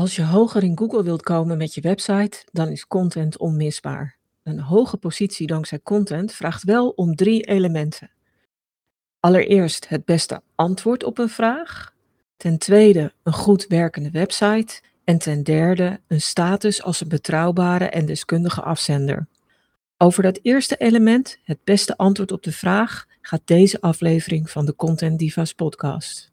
Als je hoger in Google wilt komen met je website, dan is content onmisbaar. Een hoge positie dankzij content vraagt wel om drie elementen. Allereerst het beste antwoord op een vraag. Ten tweede een goed werkende website. En ten derde een status als een betrouwbare en deskundige afzender. Over dat eerste element, het beste antwoord op de vraag, gaat deze aflevering van de Content Divas podcast.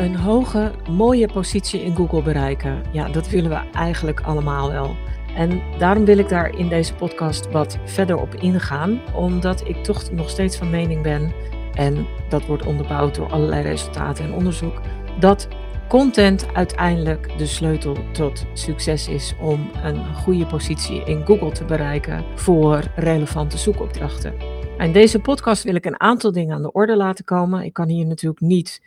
Een hoge, mooie positie in Google bereiken. Ja, dat willen we eigenlijk allemaal wel. En daarom wil ik daar in deze podcast wat verder op ingaan, omdat ik toch nog steeds van mening ben, en dat wordt onderbouwd door allerlei resultaten en onderzoek, dat content uiteindelijk de sleutel tot succes is om een goede positie in Google te bereiken voor relevante zoekopdrachten. In deze podcast wil ik een aantal dingen aan de orde laten komen. Ik kan hier natuurlijk niet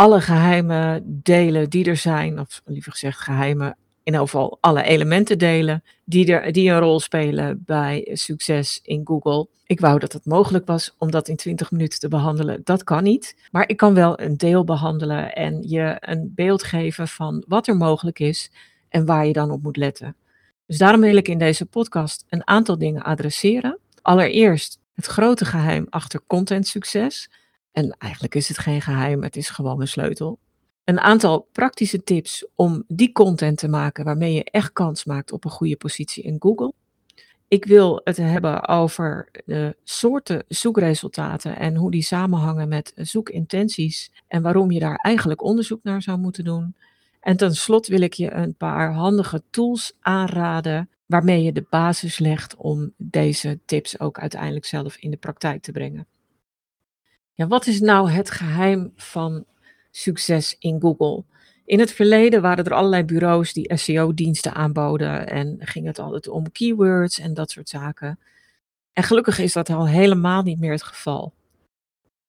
alle geheimen delen die er zijn, of liever gezegd geheimen, in geval alle elementen delen die, er, die een rol spelen bij succes in Google. Ik wou dat het mogelijk was om dat in 20 minuten te behandelen. Dat kan niet. Maar ik kan wel een deel behandelen en je een beeld geven van wat er mogelijk is en waar je dan op moet letten. Dus daarom wil ik in deze podcast een aantal dingen adresseren. Allereerst het grote geheim achter content succes. En eigenlijk is het geen geheim, het is gewoon een sleutel. Een aantal praktische tips om die content te maken waarmee je echt kans maakt op een goede positie in Google. Ik wil het hebben over de soorten zoekresultaten en hoe die samenhangen met zoekintenties en waarom je daar eigenlijk onderzoek naar zou moeten doen. En tenslotte wil ik je een paar handige tools aanraden waarmee je de basis legt om deze tips ook uiteindelijk zelf in de praktijk te brengen. Ja, wat is nou het geheim van succes in Google? In het verleden waren er allerlei bureaus die SEO-diensten aanboden en ging het altijd om keywords en dat soort zaken. En gelukkig is dat al helemaal niet meer het geval.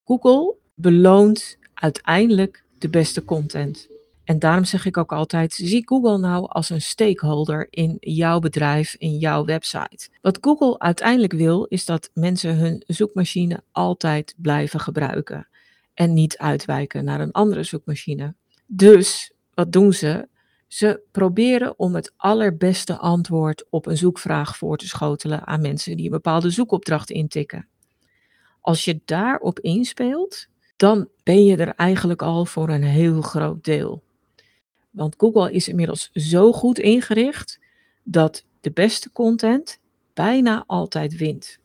Google beloont uiteindelijk de beste content. En daarom zeg ik ook altijd: zie Google nou als een stakeholder in jouw bedrijf, in jouw website. Wat Google uiteindelijk wil, is dat mensen hun zoekmachine altijd blijven gebruiken en niet uitwijken naar een andere zoekmachine. Dus wat doen ze? Ze proberen om het allerbeste antwoord op een zoekvraag voor te schotelen aan mensen die een bepaalde zoekopdracht intikken. Als je daarop inspeelt, dan ben je er eigenlijk al voor een heel groot deel. Want Google is inmiddels zo goed ingericht dat de beste content bijna altijd wint.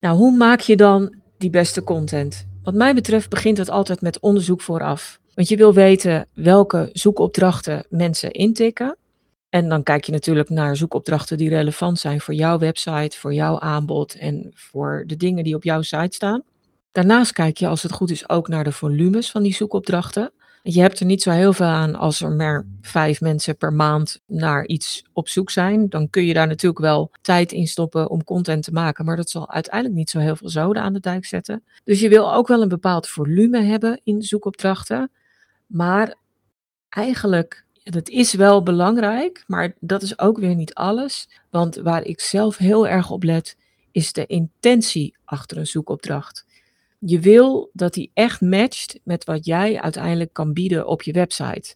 Nou, hoe maak je dan die beste content? Wat mij betreft begint het altijd met onderzoek vooraf. Want je wil weten welke zoekopdrachten mensen intikken. En dan kijk je natuurlijk naar zoekopdrachten die relevant zijn voor jouw website, voor jouw aanbod en voor de dingen die op jouw site staan. Daarnaast kijk je, als het goed is, ook naar de volumes van die zoekopdrachten. Je hebt er niet zo heel veel aan als er maar vijf mensen per maand naar iets op zoek zijn. Dan kun je daar natuurlijk wel tijd in stoppen om content te maken. Maar dat zal uiteindelijk niet zo heel veel zoden aan de dijk zetten. Dus je wil ook wel een bepaald volume hebben in zoekopdrachten. Maar eigenlijk, dat is wel belangrijk. Maar dat is ook weer niet alles. Want waar ik zelf heel erg op let, is de intentie achter een zoekopdracht. Je wil dat die echt matcht met wat jij uiteindelijk kan bieden op je website.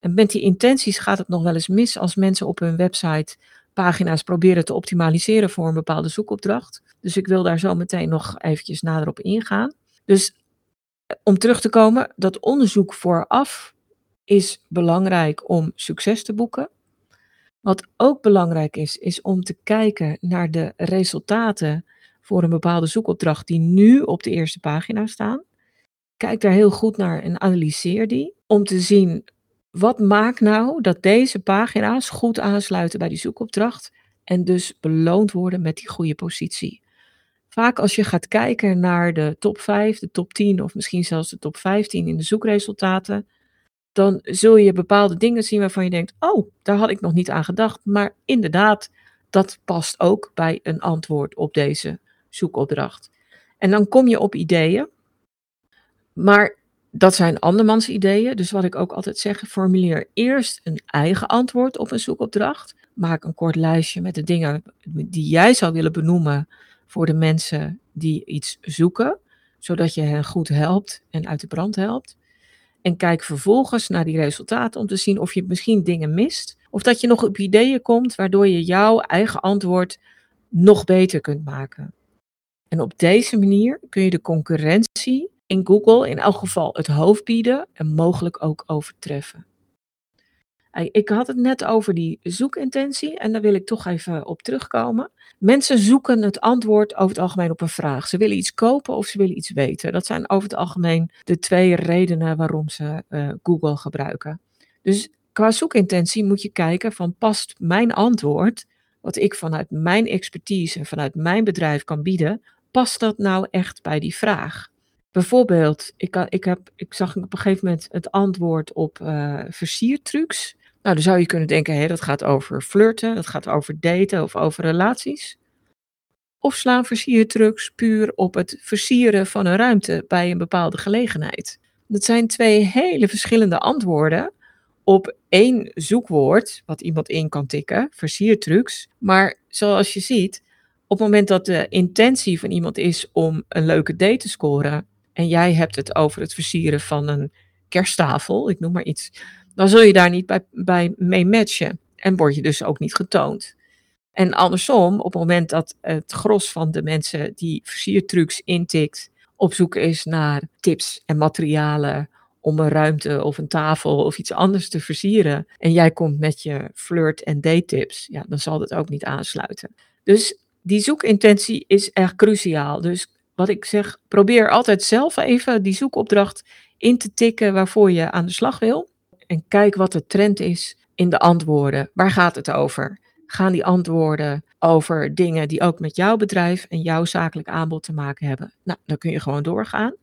En met die intenties gaat het nog wel eens mis als mensen op hun website pagina's proberen te optimaliseren voor een bepaalde zoekopdracht. Dus ik wil daar zo meteen nog eventjes nader op ingaan. Dus eh, om terug te komen, dat onderzoek vooraf is belangrijk om succes te boeken. Wat ook belangrijk is, is om te kijken naar de resultaten voor een bepaalde zoekopdracht die nu op de eerste pagina staan. Kijk daar heel goed naar en analyseer die om te zien wat maakt nou dat deze pagina's goed aansluiten bij die zoekopdracht en dus beloond worden met die goede positie. Vaak als je gaat kijken naar de top 5, de top 10 of misschien zelfs de top 15 in de zoekresultaten, dan zul je bepaalde dingen zien waarvan je denkt: Oh, daar had ik nog niet aan gedacht. Maar inderdaad, dat past ook bij een antwoord op deze zoekopdracht. En dan kom je op ideeën. Maar dat zijn andermans ideeën. Dus wat ik ook altijd zeg, formuleer eerst een eigen antwoord op een zoekopdracht. Maak een kort lijstje met de dingen die jij zou willen benoemen voor de mensen die iets zoeken. zodat je hen goed helpt en uit de brand helpt. En kijk vervolgens naar die resultaten om te zien of je misschien dingen mist. Of dat je nog op ideeën komt waardoor je jouw eigen antwoord nog beter kunt maken. En op deze manier kun je de concurrentie in Google in elk geval het hoofd bieden en mogelijk ook overtreffen. Ik had het net over die zoekintentie en daar wil ik toch even op terugkomen. Mensen zoeken het antwoord over het algemeen op een vraag. Ze willen iets kopen of ze willen iets weten. Dat zijn over het algemeen de twee redenen waarom ze uh, Google gebruiken. Dus qua zoekintentie moet je kijken van past mijn antwoord, wat ik vanuit mijn expertise en vanuit mijn bedrijf kan bieden, past dat nou echt bij die vraag? Bijvoorbeeld, ik, ik, heb, ik zag op een gegeven moment het antwoord op uh, versiertrucs. Nou, dan zou je kunnen denken, hé, dat gaat over flirten, dat gaat over daten of over relaties. Of slaan versiertrucs puur op het versieren van een ruimte bij een bepaalde gelegenheid. Dat zijn twee hele verschillende antwoorden op één zoekwoord, wat iemand in kan tikken, versiertrucs. Maar zoals je ziet, op het moment dat de intentie van iemand is om een leuke date te scoren, en jij hebt het over het versieren van een kersttafel, ik noem maar iets, dan zul je daar niet bij, bij mee matchen. En word je dus ook niet getoond. En andersom, op het moment dat het gros van de mensen die versiertrucs intikt, op zoek is naar tips en materialen om een ruimte of een tafel of iets anders te versieren. En jij komt met je flirt- en date tips, ja, dan zal dat ook niet aansluiten. Dus die zoekintentie is echt cruciaal. Dus wat ik zeg, probeer altijd zelf even die zoekopdracht in te tikken waarvoor je aan de slag wil. En kijk wat de trend is in de antwoorden. Waar gaat het over? Gaan die antwoorden over dingen die ook met jouw bedrijf en jouw zakelijk aanbod te maken hebben? Nou, dan kun je gewoon doorgaan.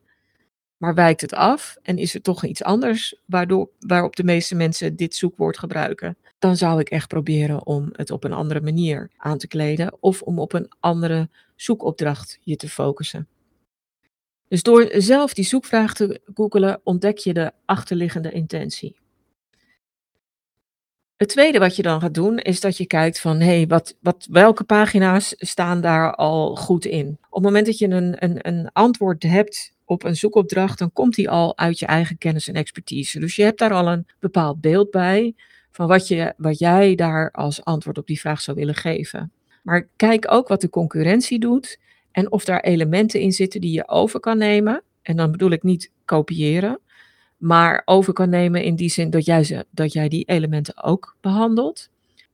Maar wijkt het af en is er toch iets anders waardoor, waarop de meeste mensen dit zoekwoord gebruiken? Dan zou ik echt proberen om het op een andere manier aan te kleden of om op een andere zoekopdracht je te focussen. Dus door zelf die zoekvraag te googelen, ontdek je de achterliggende intentie. Het tweede wat je dan gaat doen, is dat je kijkt van, hey, wat, wat, welke pagina's staan daar al goed in? Op het moment dat je een, een, een antwoord hebt op een zoekopdracht, dan komt die al uit je eigen kennis en expertise. Dus je hebt daar al een bepaald beeld bij van wat, je, wat jij daar als antwoord op die vraag zou willen geven. Maar kijk ook wat de concurrentie doet en of daar elementen in zitten die je over kan nemen. En dan bedoel ik niet kopiëren, maar over kan nemen in die zin dat jij, ze, dat jij die elementen ook behandelt.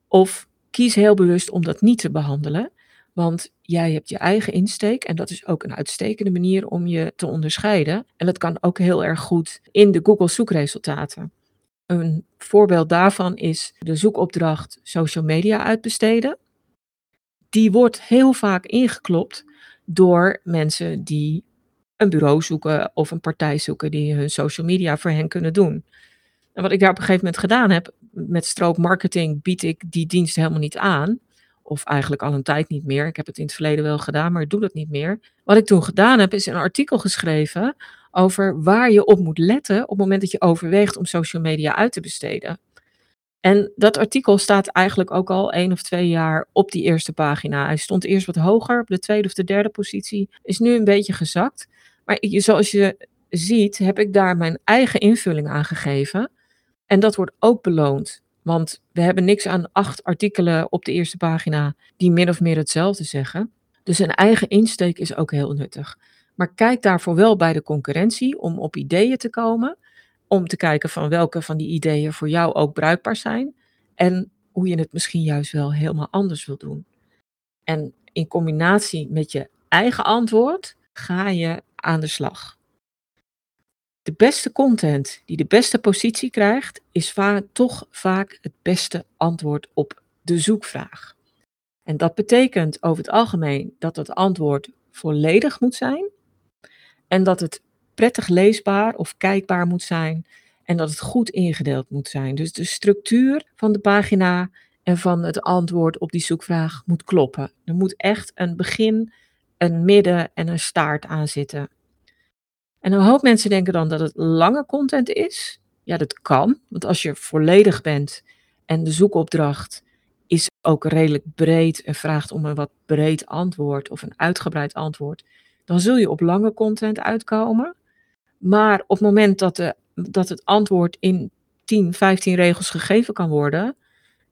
Of kies heel bewust om dat niet te behandelen, want jij hebt je eigen insteek en dat is ook een uitstekende manier om je te onderscheiden. En dat kan ook heel erg goed in de Google zoekresultaten. Een voorbeeld daarvan is de zoekopdracht social media uitbesteden. Die wordt heel vaak ingeklopt door mensen die een bureau zoeken of een partij zoeken die hun social media voor hen kunnen doen. En wat ik daar op een gegeven moment gedaan heb, met stroop marketing bied ik die dienst helemaal niet aan. Of eigenlijk al een tijd niet meer. Ik heb het in het verleden wel gedaan, maar ik doe dat niet meer. Wat ik toen gedaan heb, is een artikel geschreven over waar je op moet letten op het moment dat je overweegt om social media uit te besteden. En dat artikel staat eigenlijk ook al één of twee jaar op die eerste pagina. Hij stond eerst wat hoger, op de tweede of de derde positie, is nu een beetje gezakt. Maar zoals je ziet, heb ik daar mijn eigen invulling aan gegeven. En dat wordt ook beloond. Want we hebben niks aan acht artikelen op de eerste pagina die min of meer hetzelfde zeggen. Dus een eigen insteek is ook heel nuttig. Maar kijk daarvoor wel bij de concurrentie om op ideeën te komen. Om te kijken van welke van die ideeën voor jou ook bruikbaar zijn. En hoe je het misschien juist wel helemaal anders wil doen. En in combinatie met je eigen antwoord ga je aan de slag. De beste content die de beste positie krijgt, is vaak, toch vaak het beste antwoord op de zoekvraag. En dat betekent over het algemeen dat het antwoord volledig moet zijn en dat het prettig leesbaar of kijkbaar moet zijn en dat het goed ingedeeld moet zijn. Dus de structuur van de pagina en van het antwoord op die zoekvraag moet kloppen. Er moet echt een begin, een midden en een staart aan zitten. En een hoop mensen denken dan dat het lange content is. Ja, dat kan, want als je volledig bent en de zoekopdracht is ook redelijk breed en vraagt om een wat breed antwoord of een uitgebreid antwoord, dan zul je op lange content uitkomen. Maar op het moment dat, de, dat het antwoord in 10, 15 regels gegeven kan worden,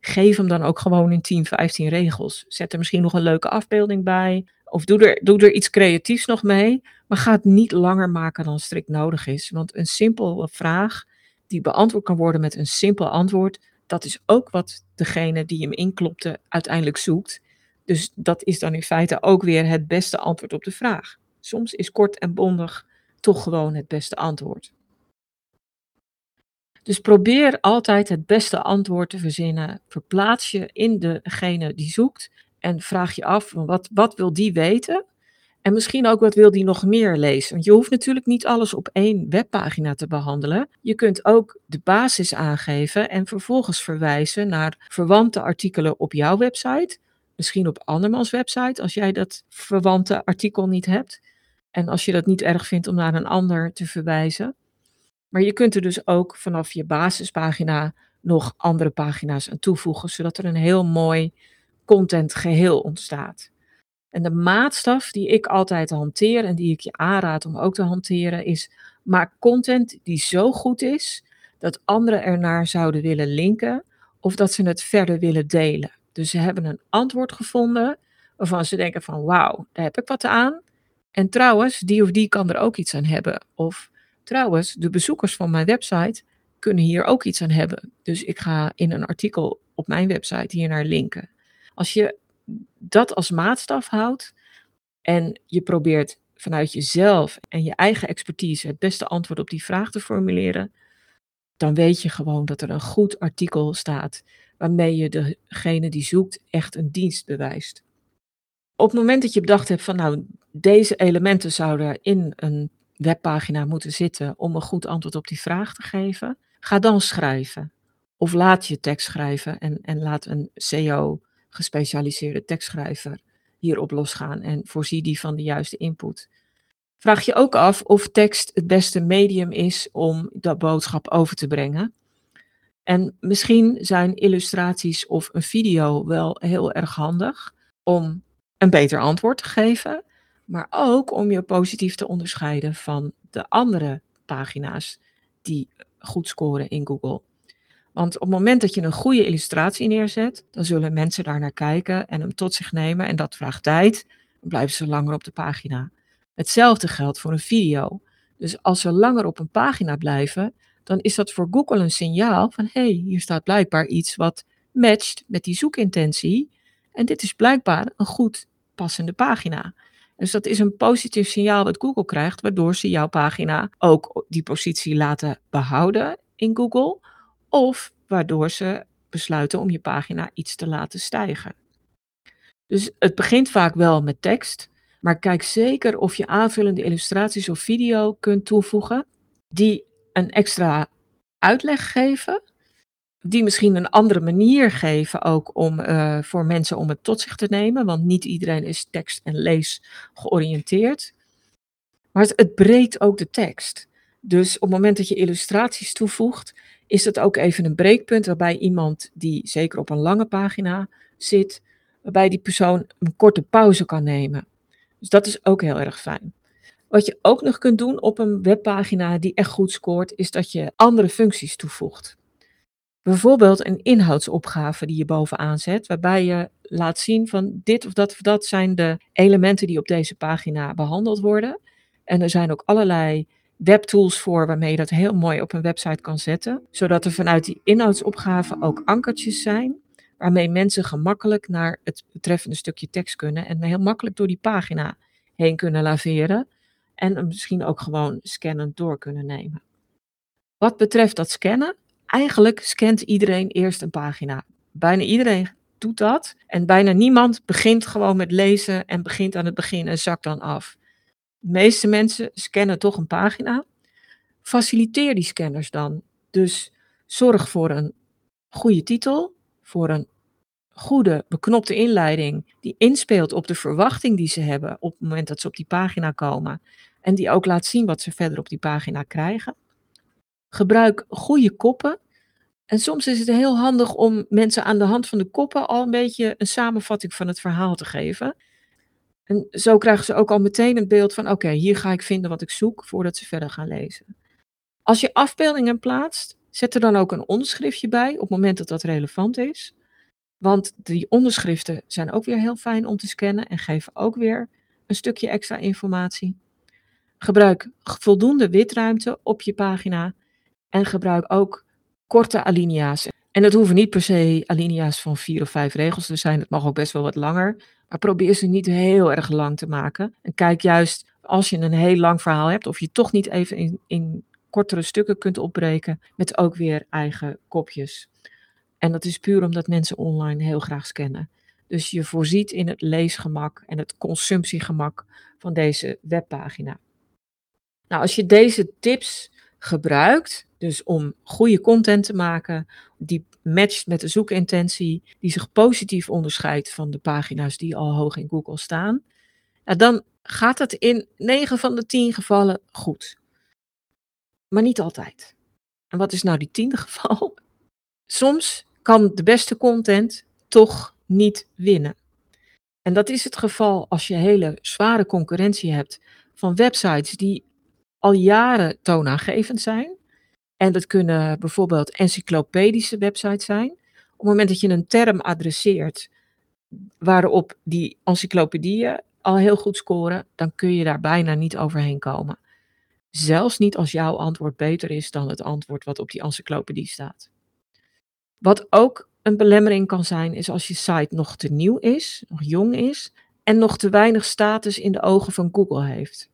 geef hem dan ook gewoon in 10, 15 regels. Zet er misschien nog een leuke afbeelding bij. Of doe er, doe er iets creatiefs nog mee. Maar ga het niet langer maken dan strikt nodig is. Want een simpele vraag die beantwoord kan worden met een simpel antwoord, dat is ook wat degene die hem inklopte uiteindelijk zoekt. Dus dat is dan in feite ook weer het beste antwoord op de vraag. Soms is kort en bondig toch gewoon het beste antwoord. Dus probeer altijd het beste antwoord te verzinnen. Verplaats je in degene die zoekt en vraag je af, wat, wat wil die weten? En misschien ook wat wil die nog meer lezen? Want je hoeft natuurlijk niet alles op één webpagina te behandelen. Je kunt ook de basis aangeven en vervolgens verwijzen naar verwante artikelen op jouw website. Misschien op andermans website als jij dat verwante artikel niet hebt. En als je dat niet erg vindt om naar een ander te verwijzen. Maar je kunt er dus ook vanaf je basispagina nog andere pagina's aan toevoegen, zodat er een heel mooi content geheel ontstaat. En de maatstaf die ik altijd hanteer en die ik je aanraad om ook te hanteren is: maak content die zo goed is dat anderen ernaar zouden willen linken of dat ze het verder willen delen. Dus ze hebben een antwoord gevonden waarvan ze denken van wauw, daar heb ik wat aan. En trouwens, die of die kan er ook iets aan hebben. Of trouwens, de bezoekers van mijn website kunnen hier ook iets aan hebben. Dus ik ga in een artikel op mijn website hier naar linken. Als je dat als maatstaf houdt en je probeert vanuit jezelf en je eigen expertise het beste antwoord op die vraag te formuleren, dan weet je gewoon dat er een goed artikel staat waarmee je degene die zoekt echt een dienst bewijst. Op het moment dat je bedacht hebt van nou, deze elementen zouden in een webpagina moeten zitten om een goed antwoord op die vraag te geven, ga dan schrijven. Of laat je tekst schrijven en, en laat een SEO gespecialiseerde tekstschrijver hierop losgaan en voorzie die van de juiste input. Vraag je ook af of tekst het beste medium is om dat boodschap over te brengen. En misschien zijn illustraties of een video wel heel erg handig om een beter antwoord te geven, maar ook om je positief te onderscheiden van de andere pagina's die goed scoren in Google. Want op het moment dat je een goede illustratie neerzet, dan zullen mensen daar naar kijken en hem tot zich nemen. En dat vraagt tijd. Dan blijven ze langer op de pagina. Hetzelfde geldt voor een video. Dus als ze langer op een pagina blijven, dan is dat voor Google een signaal van hé, hey, hier staat blijkbaar iets wat matcht met die zoekintentie. En dit is blijkbaar een goed passende pagina. Dus dat is een positief signaal dat Google krijgt, waardoor ze jouw pagina ook die positie laten behouden in Google of waardoor ze besluiten om je pagina iets te laten stijgen. Dus het begint vaak wel met tekst, maar kijk zeker of je aanvullende illustraties of video kunt toevoegen die een extra uitleg geven, die misschien een andere manier geven ook om uh, voor mensen om het tot zich te nemen, want niet iedereen is tekst- en lees georiënteerd. Maar het, het breekt ook de tekst. Dus op het moment dat je illustraties toevoegt, is dat ook even een breekpunt waarbij iemand die zeker op een lange pagina zit, waarbij die persoon een korte pauze kan nemen. Dus dat is ook heel erg fijn. Wat je ook nog kunt doen op een webpagina die echt goed scoort, is dat je andere functies toevoegt. Bijvoorbeeld een inhoudsopgave die je bovenaan zet, waarbij je laat zien van dit of dat of dat zijn de elementen die op deze pagina behandeld worden. En er zijn ook allerlei webtools voor waarmee je dat heel mooi op een website kan zetten. Zodat er vanuit die inhoudsopgave ook ankertjes zijn. Waarmee mensen gemakkelijk naar het betreffende stukje tekst kunnen. En heel makkelijk door die pagina heen kunnen laveren. En misschien ook gewoon scannend door kunnen nemen. Wat betreft dat scannen, eigenlijk scant iedereen eerst een pagina. Bijna iedereen doet dat. En bijna niemand begint gewoon met lezen en begint aan het begin en zakt dan af. De meeste mensen scannen toch een pagina. Faciliteer die scanners dan. Dus zorg voor een goede titel, voor een goede beknopte inleiding die inspeelt op de verwachting die ze hebben op het moment dat ze op die pagina komen en die ook laat zien wat ze verder op die pagina krijgen. Gebruik goede koppen. En soms is het heel handig om mensen aan de hand van de koppen al een beetje een samenvatting van het verhaal te geven. En zo krijgen ze ook al meteen een beeld van: oké, hier ga ik vinden wat ik zoek voordat ze verder gaan lezen. Als je afbeeldingen plaatst, zet er dan ook een onderschriftje bij op het moment dat dat relevant is. Want die onderschriften zijn ook weer heel fijn om te scannen en geven ook weer een stukje extra informatie. Gebruik voldoende witruimte op je pagina en gebruik ook korte alinea's. En dat hoeven niet per se alinea's van vier of vijf regels te zijn. Het mag ook best wel wat langer. Maar probeer ze niet heel erg lang te maken. En kijk juist als je een heel lang verhaal hebt, of je toch niet even in, in kortere stukken kunt opbreken, met ook weer eigen kopjes. En dat is puur omdat mensen online heel graag scannen. Dus je voorziet in het leesgemak en het consumptiegemak van deze webpagina. Nou, als je deze tips gebruikt, dus om goede content te maken, die matcht met de zoekintentie, die zich positief onderscheidt van de pagina's die al hoog in Google staan, dan gaat het in 9 van de 10 gevallen goed. Maar niet altijd. En wat is nou die tiende geval? Soms kan de beste content toch niet winnen. En dat is het geval als je hele zware concurrentie hebt van websites die al jaren toonaangevend zijn. En dat kunnen bijvoorbeeld encyclopedische websites zijn. Op het moment dat je een term adresseert waarop die encyclopedieën al heel goed scoren, dan kun je daar bijna niet overheen komen. Zelfs niet als jouw antwoord beter is dan het antwoord wat op die encyclopedie staat. Wat ook een belemmering kan zijn, is als je site nog te nieuw is, nog jong is en nog te weinig status in de ogen van Google heeft.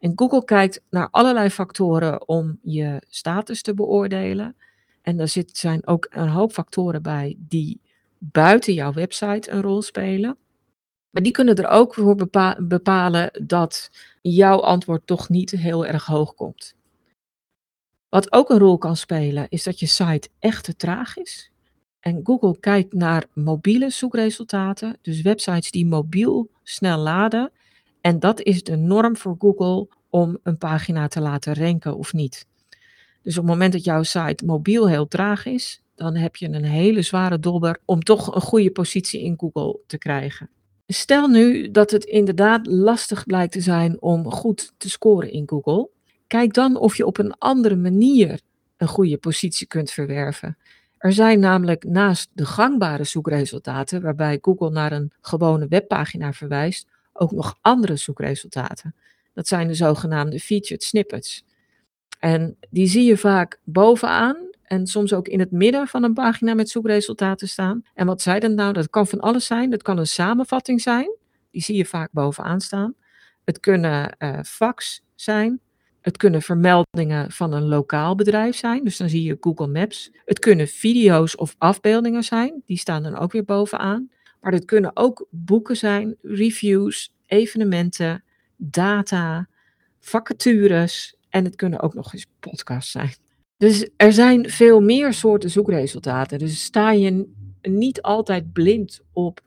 En Google kijkt naar allerlei factoren om je status te beoordelen. En daar zit, zijn ook een hoop factoren bij die buiten jouw website een rol spelen. Maar die kunnen er ook voor bepalen dat jouw antwoord toch niet heel erg hoog komt. Wat ook een rol kan spelen, is dat je site echt te traag is. En Google kijkt naar mobiele zoekresultaten, dus websites die mobiel snel laden. En dat is de norm voor Google om een pagina te laten ranken of niet. Dus op het moment dat jouw site mobiel heel traag is, dan heb je een hele zware dobber om toch een goede positie in Google te krijgen. Stel nu dat het inderdaad lastig blijkt te zijn om goed te scoren in Google. Kijk dan of je op een andere manier een goede positie kunt verwerven. Er zijn namelijk naast de gangbare zoekresultaten, waarbij Google naar een gewone webpagina verwijst, ook nog andere zoekresultaten. Dat zijn de zogenaamde featured snippets. En die zie je vaak bovenaan en soms ook in het midden van een pagina met zoekresultaten staan. En wat zijn dat nou? Dat kan van alles zijn. Dat kan een samenvatting zijn. Die zie je vaak bovenaan staan. Het kunnen uh, fax zijn. Het kunnen vermeldingen van een lokaal bedrijf zijn. Dus dan zie je Google Maps. Het kunnen video's of afbeeldingen zijn. Die staan dan ook weer bovenaan. Maar het kunnen ook boeken zijn, reviews, evenementen, data, vacatures. En het kunnen ook nog eens podcasts zijn. Dus er zijn veel meer soorten zoekresultaten. Dus sta je niet altijd blind op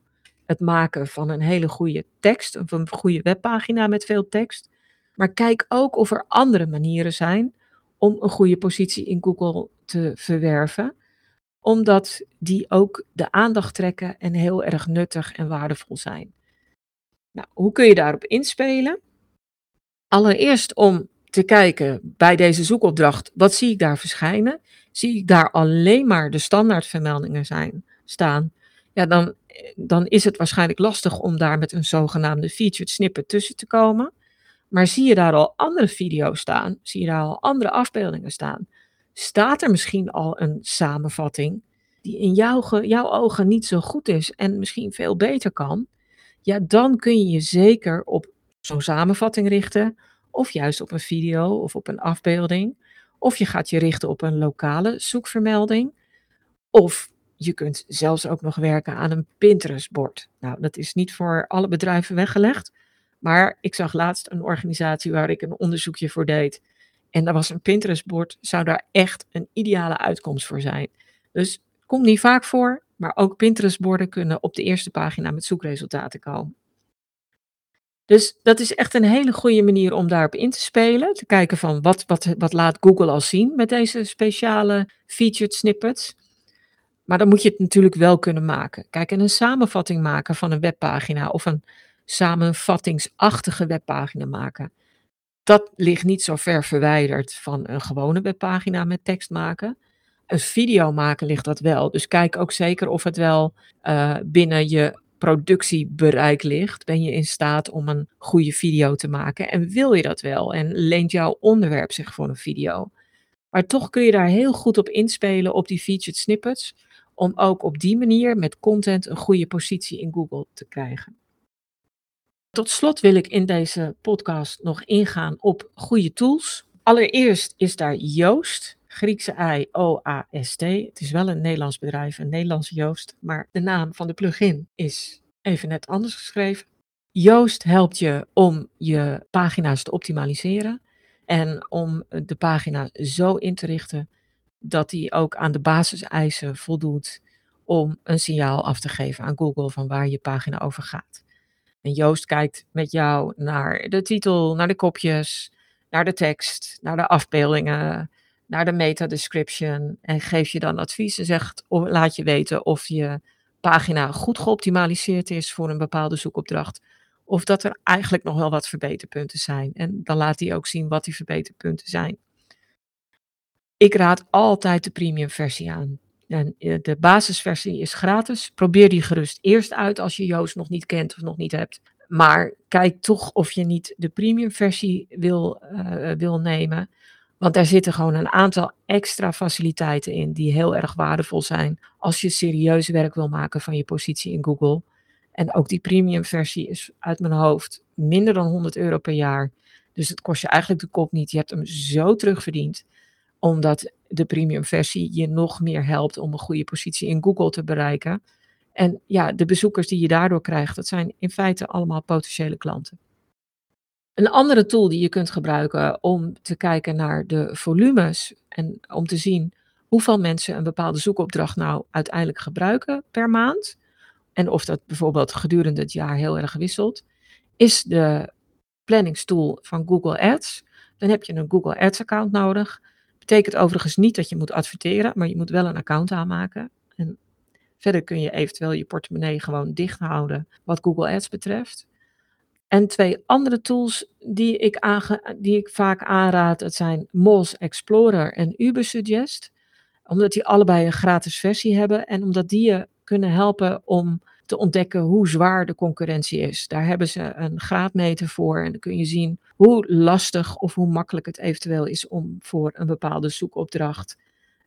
het maken van een hele goede tekst of een goede webpagina met veel tekst. Maar kijk ook of er andere manieren zijn om een goede positie in Google te verwerven, omdat die ook de aandacht trekken en heel erg nuttig en waardevol zijn. Nou, hoe kun je daarop inspelen? Allereerst om te kijken bij deze zoekopdracht, wat zie ik daar verschijnen? Zie ik daar alleen maar de standaardvermeldingen zijn, staan? Ja, dan, dan is het waarschijnlijk lastig om daar met een zogenaamde featured snippet tussen te komen. Maar zie je daar al andere video's staan? Zie je daar al andere afbeeldingen staan? Staat er misschien al een samenvatting die in jouw, jouw ogen niet zo goed is en misschien veel beter kan? Ja, dan kun je je zeker op zo'n samenvatting richten of juist op een video of op een afbeelding. Of je gaat je richten op een lokale zoekvermelding. Of je kunt zelfs ook nog werken aan een Pinterest-bord. Nou, dat is niet voor alle bedrijven weggelegd. Maar ik zag laatst een organisatie waar ik een onderzoekje voor deed. En daar was een Pinterest-bord, zou daar echt een ideale uitkomst voor zijn. Dus komt niet vaak voor, maar ook Pinterest-borden kunnen op de eerste pagina met zoekresultaten komen. Dus dat is echt een hele goede manier om daarop in te spelen. Te kijken van wat, wat, wat laat Google al zien met deze speciale featured snippets. Maar dan moet je het natuurlijk wel kunnen maken. Kijk, en een samenvatting maken van een webpagina of een samenvattingsachtige webpagina maken. Dat ligt niet zo ver verwijderd van een gewone webpagina met tekst maken. Een video maken ligt dat wel. Dus kijk ook zeker of het wel uh, binnen je productiebereik ligt. Ben je in staat om een goede video te maken? En wil je dat wel? En leent jouw onderwerp zich voor een video? Maar toch kun je daar heel goed op inspelen op die featured snippets. Om ook op die manier met content een goede positie in Google te krijgen. Tot slot wil ik in deze podcast nog ingaan op goede tools. Allereerst is daar Joost, Griekse I, O-A-S-T. Het is wel een Nederlands bedrijf, een Nederlandse Joost, maar de naam van de plugin is even net anders geschreven. Joost helpt je om je pagina's te optimaliseren en om de pagina zo in te richten dat die ook aan de basiseisen voldoet om een signaal af te geven aan Google van waar je pagina over gaat. En Joost kijkt met jou naar de titel, naar de kopjes, naar de tekst, naar de afbeeldingen, naar de meta description en geeft je dan advies en zegt, of laat je weten of je pagina goed geoptimaliseerd is voor een bepaalde zoekopdracht. Of dat er eigenlijk nog wel wat verbeterpunten zijn. En dan laat hij ook zien wat die verbeterpunten zijn. Ik raad altijd de premium versie aan. Eh, de basisversie is gratis. Probeer die gerust eerst uit als je Joost nog niet kent of nog niet hebt. Maar kijk toch of je niet de premium versie wil, uh, wil nemen. Want daar zitten gewoon een aantal extra faciliteiten in die heel erg waardevol zijn als je serieus werk wil maken van je positie in Google. En ook die premium versie is uit mijn hoofd minder dan 100 euro per jaar. Dus het kost je eigenlijk de kop niet. Je hebt hem zo terugverdiend omdat de premium versie je nog meer helpt om een goede positie in Google te bereiken. En ja, de bezoekers die je daardoor krijgt, dat zijn in feite allemaal potentiële klanten. Een andere tool die je kunt gebruiken om te kijken naar de volumes en om te zien hoeveel mensen een bepaalde zoekopdracht nou uiteindelijk gebruiken per maand. En of dat bijvoorbeeld gedurende het jaar heel erg wisselt, is de planningstool van Google Ads. Dan heb je een Google Ads account nodig. Betekent overigens niet dat je moet adverteren, maar je moet wel een account aanmaken. En verder kun je eventueel je portemonnee gewoon dicht houden wat Google Ads betreft. En twee andere tools die ik, die ik vaak aanraad, dat zijn Moz Explorer en Ubersuggest. Omdat die allebei een gratis versie hebben en omdat die je kunnen helpen om te ontdekken hoe zwaar de concurrentie is. Daar hebben ze een graadmeter voor en dan kun je zien hoe lastig of hoe makkelijk het eventueel is om voor een bepaalde zoekopdracht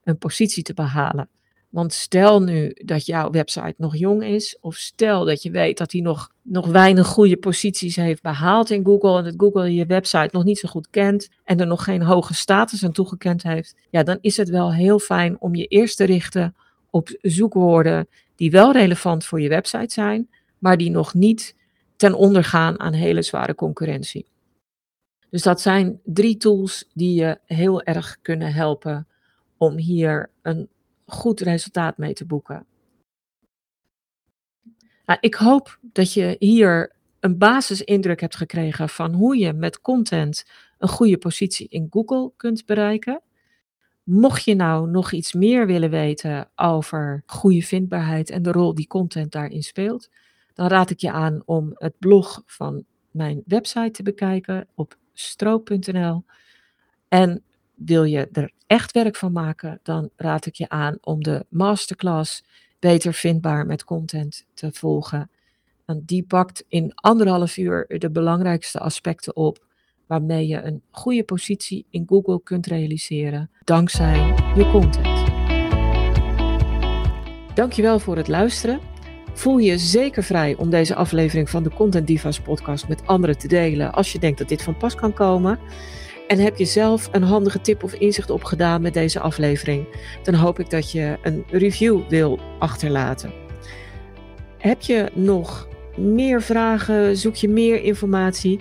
een positie te behalen. Want stel nu dat jouw website nog jong is, of stel dat je weet dat hij nog, nog weinig goede posities heeft behaald in Google en dat Google je website nog niet zo goed kent en er nog geen hoge status aan toegekend heeft, ja, dan is het wel heel fijn om je eerst te richten op zoekwoorden die wel relevant voor je website zijn, maar die nog niet ten onder gaan aan hele zware concurrentie. Dus dat zijn drie tools die je heel erg kunnen helpen om hier een goed resultaat mee te boeken. Nou, ik hoop dat je hier een basisindruk hebt gekregen van hoe je met content een goede positie in Google kunt bereiken. Mocht je nou nog iets meer willen weten over goede vindbaarheid en de rol die content daarin speelt, dan raad ik je aan om het blog van mijn website te bekijken op stroop.nl. En wil je er echt werk van maken, dan raad ik je aan om de masterclass beter vindbaar met content te volgen. Want die pakt in anderhalf uur de belangrijkste aspecten op waarmee je een goede positie in Google kunt realiseren dankzij je content. Dankjewel voor het luisteren. Voel je zeker vrij om deze aflevering van de Content Divas podcast met anderen te delen als je denkt dat dit van pas kan komen. En heb je zelf een handige tip of inzicht opgedaan met deze aflevering, dan hoop ik dat je een review wil achterlaten. Heb je nog meer vragen? Zoek je meer informatie?